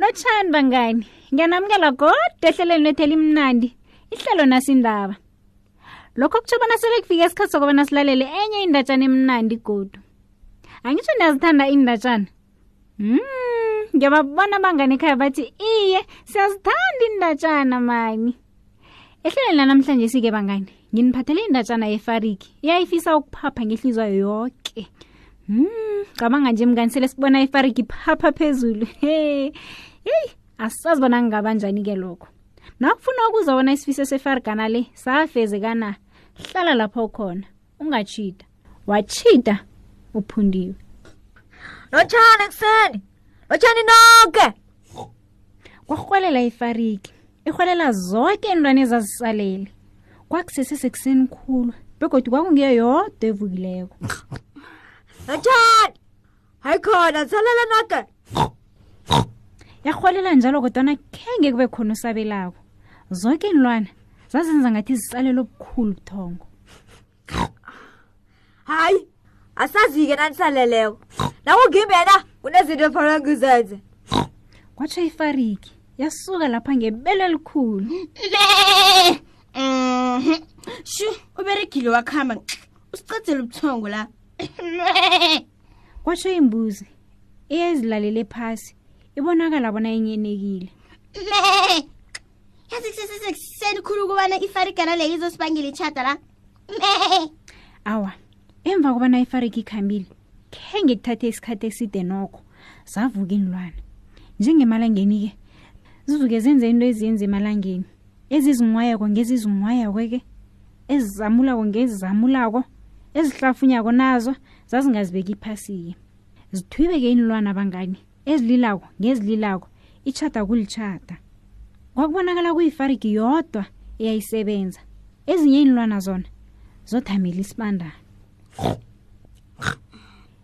lotshani bangani ngiyanamukela kodwa ehlelweni lethu elimnandi ihlelo nasindaba lokho kutsho bona sele kufika isikhathi sokubana silalele enye indatshana emnandi godu angitsho niyazithanda iindatshana mm, ngiyababona abangani ekhaya bathi iye siyazithanda iindatshana mani ehlelweni lanamhlanje sike bangani nginiphathele indatshana yefariki eyayifisa ukuphapha ngehlizwayo yoke mm, cabanga nje mngani sele sibona ifariki phapha phezulu he yeyi asisazi bona ngingaba njani-ke lokho nakufuna ukuza bona isifiso sefarigana le safezekana hlala lapho ukhona ungachida wachida uphundiwe lotshani ekuseni lotshani noke kwarhwelela ifariki irhwelela zoke iintwana ezazisalele kwakusese sekuseni khulu begodwa kwakungiyo yodwa evukileko atshani hayi khona salela naga yarhwelela njalo kodwana khenge kube khona usabelako zonke iinlwana zazenza ngathi zisalele obukhulu buthongo hayi asazike nanisaleleko nawo ngimbena unezinto efanele ngizenze kwatsho ifariki yasuka lapha ngebelo elikhulu Mhm. shu uberegile wakuhamba usicedzela ubuthongo la kwatsho imbuzi eyayizilalele phasi ibonakala bona inyenekile yazi kusesese kuseni khulu ukubana ifarigana leyo izosibangela itshada la me awa emva kobana ifariki ikhambile khenge kuthathe isikhathi eside nokho zavuka iinlwana njengemalangeni-ke zivuke zenze into eziyenza emalangeni ezizinghwayako ngezizinghwayako-ke ezizamulako ngezizamulako ezihlafunyako nazo zazingazibeki iphasi-ke zithwibeke iinlwana abangani ezililako ngezililako itshada kulitshada kwakubonakala kuyifarigi yodwa eyayisebenza ezinye iinlwana zona zothamela isibandana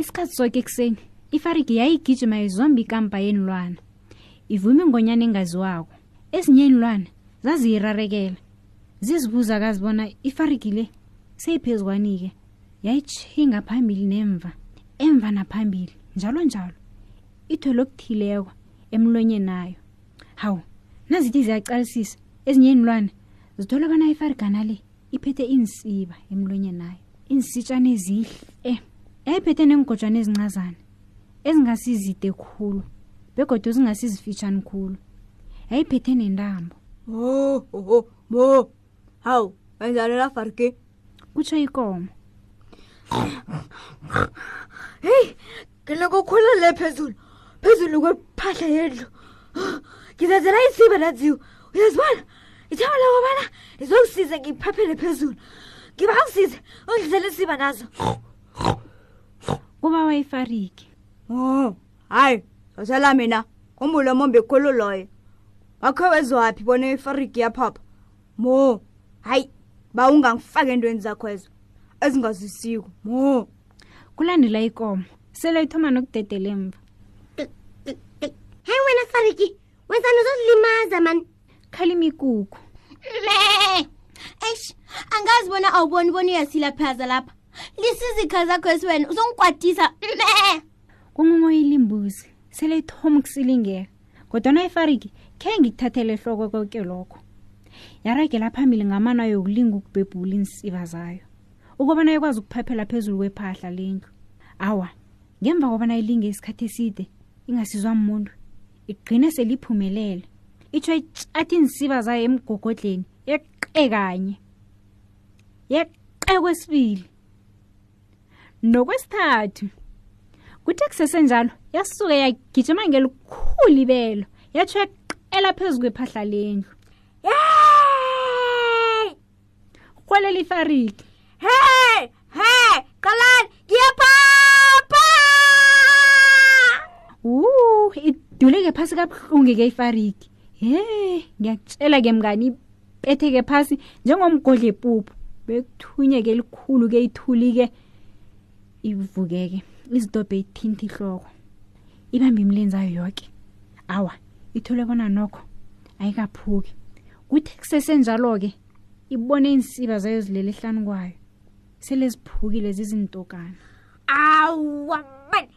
isikhathi soke ekuseni ifarigi yayigijima izomba ikampa yenilwana ivuma ingonyana engaziwako ezinye inilwana zaziyirarekela zizibuza kazi bona ifarigi le seyiphezu kwanike yayitjhinga phambili nemva emva naphambili njalo njalo ithole okuthileko emlonyeni ayo hawu nazithi ziyaqalisisa ezinye iinlwane zithola bona ifarigana le iphethe iinsiba emlonyeni ayo iinsitshana ezihle eh yayiphethe neengojwana ezincazana ezingasizide khulu begodwa zingasizifitshani khulu yayiphethe nentambo oh, oh, oh, mo hawu kanjalo la farke kutsho ikomo heyi nginako khula le phezulu phezulu kwephahla yendlu ngizazela isiba naziwo uyazibona ithaba lako bana izongisiza ngiphaphele phezulu ngiba ngisize ungidlisele isiba nazo kuba wayifariki o hayi dosela mina umbulo omombe khulu loyo wakhe wezwaphi bona ifarigi yaphapha mo hayi ba ungangifake entweni zakho ezo ezingazisiko mo kulandela ikomo sele ithoma nokudedela emva hayi wena farigi wenzani uzozilimaza mani khalima ikukhu me eish angazi bona awuboni bona uyasilaphaza lapha lisizikha zakho esiwena uzongikwadisa me kungungoya ilimbuzi sele ithoma ukusilingeka kodwana ifariki khe ngikuthathele ehloko konke lokho yaragela phambili ngamana yokulinga ukubhebhula iinsiba zayo ukubana ikwazi ukuphaphela phezulu kwephahla lendlu awa ngemva kobana ilinge isikhathi eside ingasizwa muntu igcine seliphumelele itsho itshathi iinsiba zayo emgogodleni yeqe kanye yeqe kwesibili nokwesithathu kuthe kusesenjalo yasuke yagijima ngelikhulu ibelo yatsho yaqela phezu kwephahla lendlu rhwelela ifariki he he qalani ngiyaphapha u iduleke phasi kabuhlungu-ke ifariki he ngiyakutshela-ke mngani betheke phasi njengomgodla epuphu bekuthunyeke elikhulu ke ithuli-ke ivukeke izidobhe ithinta ihloko ibambe imilenzi ayo yoke awa ithole bona nokho ayikaphuki kuthi kusesenjalo-ke ibone iinsiba zayo zilele ehlani kwayo sele ziphukile zizintokana awa mani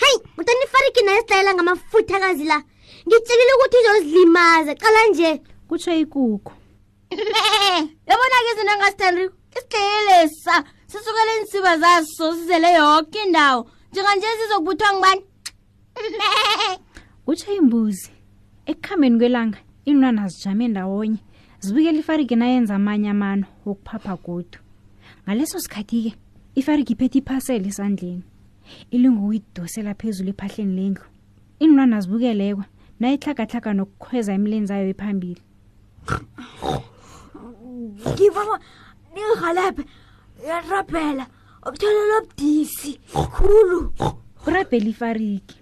hayi kodwa nifariki naye sidlalela ngamafuthakazi la ngitshekile ukuthi izozilimaza qala nje kutsho ikukhu yabona-ke izinto engasithandiko isidlelelesa sisukela iinsiba zaso sizele yoke indawo njenganje sizokubuthwa ngubani kutsho imbuzi ekukhambeni kwelanga iinlwana zijame ndawonye zibuyela ifarigi nayenza amanye amano wokuphapha godu ngaleso sikhathi-ke ifarigi iphethe iphasela esandleni ilingokuyidosela phezulu ephahleni lendlu iinlwana zibukelekwa nayitlhagatlhaga nokukhweza emileni zayo ephambili ngibaba ningihalebhe yarabhela obuthelelo obudisi khulu urabhela ifarigi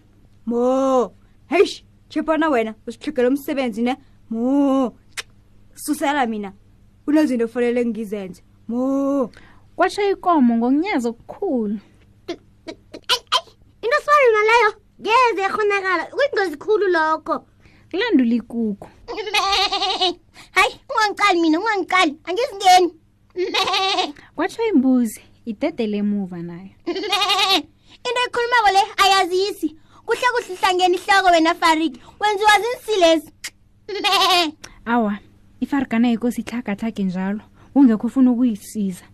mo heish chepana wena usihlogela umsebenzi ne mo susela mina kunezinto ofanele ngizenze mo kwasha ikomo ngokunyaza okukhulu into sifana naleyo ngeze yakhonakala kuyingozi khulu lokho kulandula ikukhu hayi ungangiqali mina ungangiqali angizingeni kwatsho imbuzi idedele emuva nayo into ekhulumako le ayazisi kuhle kuhle uhlangeni ihloko wena fariki wenziwa zinsilezi awa ifarigana yikosi itlhagatlhage njalo ungekho ufuna ukuyisiza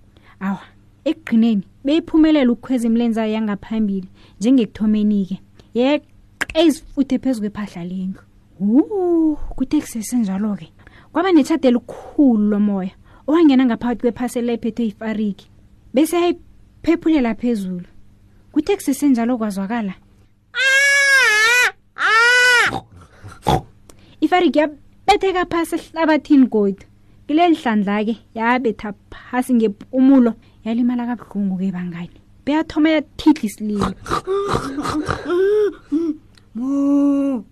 awa ekugqineni beyiphumelela ukukhweza imilenzayo yangaphambili njengekuthomeni-ke yeqe izifuthe phezu kwephahla lendlu wu kutekusese njalo-ke kwaba netshade elikhulu lomoya owangena ngaphakathi kwephasela ephethwe ifariki bese ayiphephulela phezulu kuthe kusesenjalo kwazwakala ifariki yabetheka phasi ehlabathini godu kileli hlandla-ke yabetha phasi ngepumulo yalimala kabuhlungu ke bangani beyathoma yathidla isililo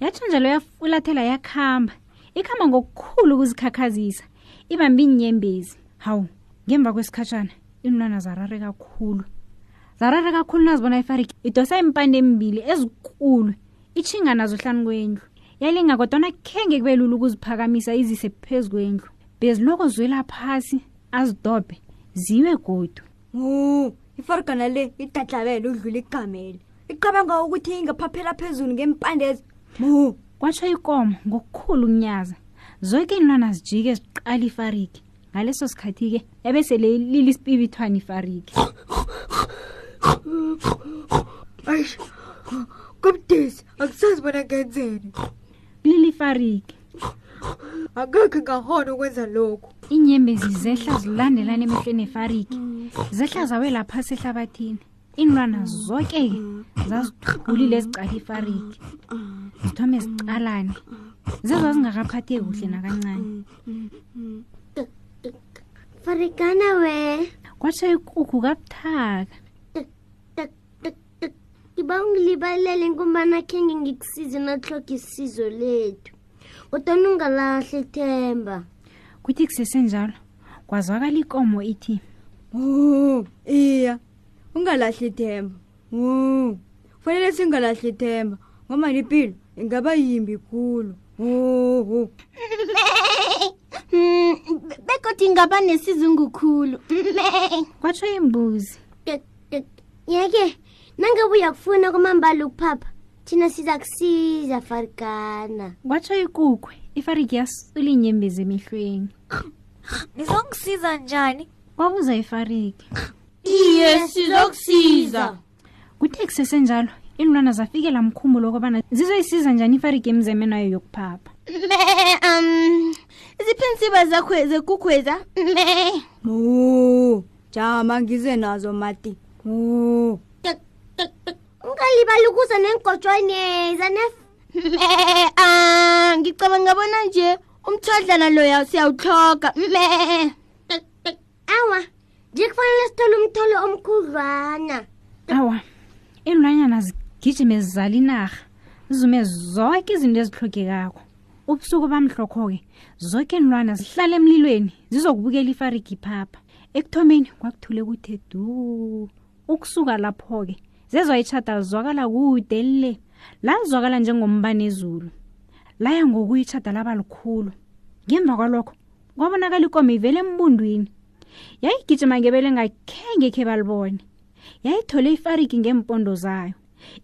yatsho njalo yafulathela yakhamba ikhamba ngokukhulu ukuzikhakhazisa ibambe iinyembezi hawu ngemva kwesikhatshana iinlwana zarare kakhulu zarare kakhulu nazibona ifariki idosa iimpande emibili ezikulu itshinga nazo hlani kwendlu yalinga kodwana khenge kube lula ukuziphakamisa izise phezu kwendlu beziloko zwela phasi azidobhe ziwe godu wu ifargana le idatlabele udlula igameli icabanga ukuthi ingaphaphela phezulu ngempandezi mu kwatsho ikomo ngokukhulu umnyaza zonke iinlwana zijike ziqala ifariki ngaleso sikhathi-ke yabe sele lili isipibithwana ifariki kubudisi akusazi bona ngenzeni lilifariki akekhe ngahona ukwenza lokhu inyembezi zehla zilandelana emehlweni efariki zehla zawela phasi ehlabathini iinlwana zoke-ke zaziqhulile zicala ifariki zithome zicalane zizwa zingakaphatheki kuhle nakancane farikana we kwatsho ikukhu kabuthaka ngiba ungilibalele ngombana khenge ngikusize natlhoga isizo lethu kodwa nungalahle ithemba kuthi kusesenjalo kwazwakala ikomo ithi o iya ungalahli ithemba o kufanele singalahli ithemba ngoma nipilo ingaba yimbi khulu oho begodwa ingaba nesizungukhulu kwatsho imbuzi yeke nangabuya kufuna kwamambala ukuphapha thina siza kusiza farigana kwatsho ikukhwe ifarigi yasula inyembezi emihlweni nizongisiza njani kwabuza ifarigi iye sizokusiza kuthe kusesenjalo iinlwana zafikela mkhumbulo okobana zizoyisiza njani ifarigi emzemeni wayo yokuphapha me um ziphinsiba zakho zekukhweza me mu jama ngize nazo mati ungalibalukuza nengojwaneza nef me a ngicabanga bona nje umthodlana loya siyawuhloga me awa nje kufanele sithole umtholo omkhudlwana awa iinlwanyana zigijime zizala inarha zizume zonke izinto ezihlogekako ubusuku bamhlokho-ke zonke iinlwana zihlala emlilweni zizokubukela ifarigi phapha ekuthomeni kwakuthule kuthe du ukusuka lapho-ke zezwa itshada lizwakala kude le lalizwakala njengombane ezulu laya ngokuyitshada laba likhulu ngemva kwalokho kwabonakala ikomo ivele embundwini yayigijima ngebele ngakhenge khe balibone yayithole ifariki ngeempondo zayo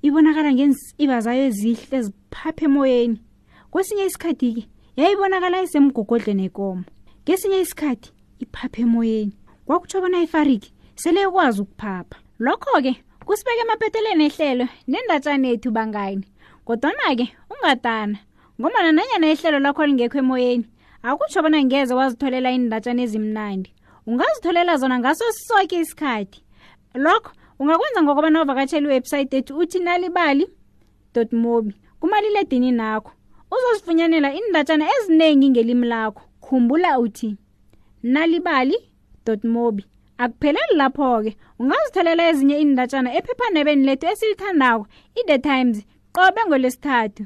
ibonakala ngenziba zayo ezihle ziphaphe emoyeni kwesinye isikhathi-ke yayibonakala isemgogodleni ekomo ngesinye isikhathi iphapha emoyeni kwakutsho bona ifariki sele ikwazi ukuphapha lokho-ke kusibeka emapeteleni ehlelo nendatshana yethu bangani kodwana-ke ungadana ngomana nanyana ihlelo lakho lingekho emoyeni akutsho bona ngeze wazitholela iindatshana ezimnandi ungazitholela zona ngaso soke isikhathi lokho ungakwenza ngokobana uvakatshela iwebhsayithi ethu uthi nalibali dotmobi kumaliledini nakho uzozifunyanela iindatshana eziningi ngelimi lakho khumbula uthi nalibali dotmobi akupheleli lapho-ke ungazitholela ezinye iindatshana ephephanebeni lethu esilithandako i-the times qobe ngolesithathu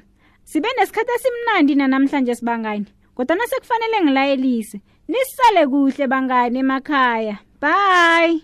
sibe nesikhathi esimnandi nanamhlanje sibangani kodwana sekufanele ngilayelise nisale kuhle bangani emakhaya bye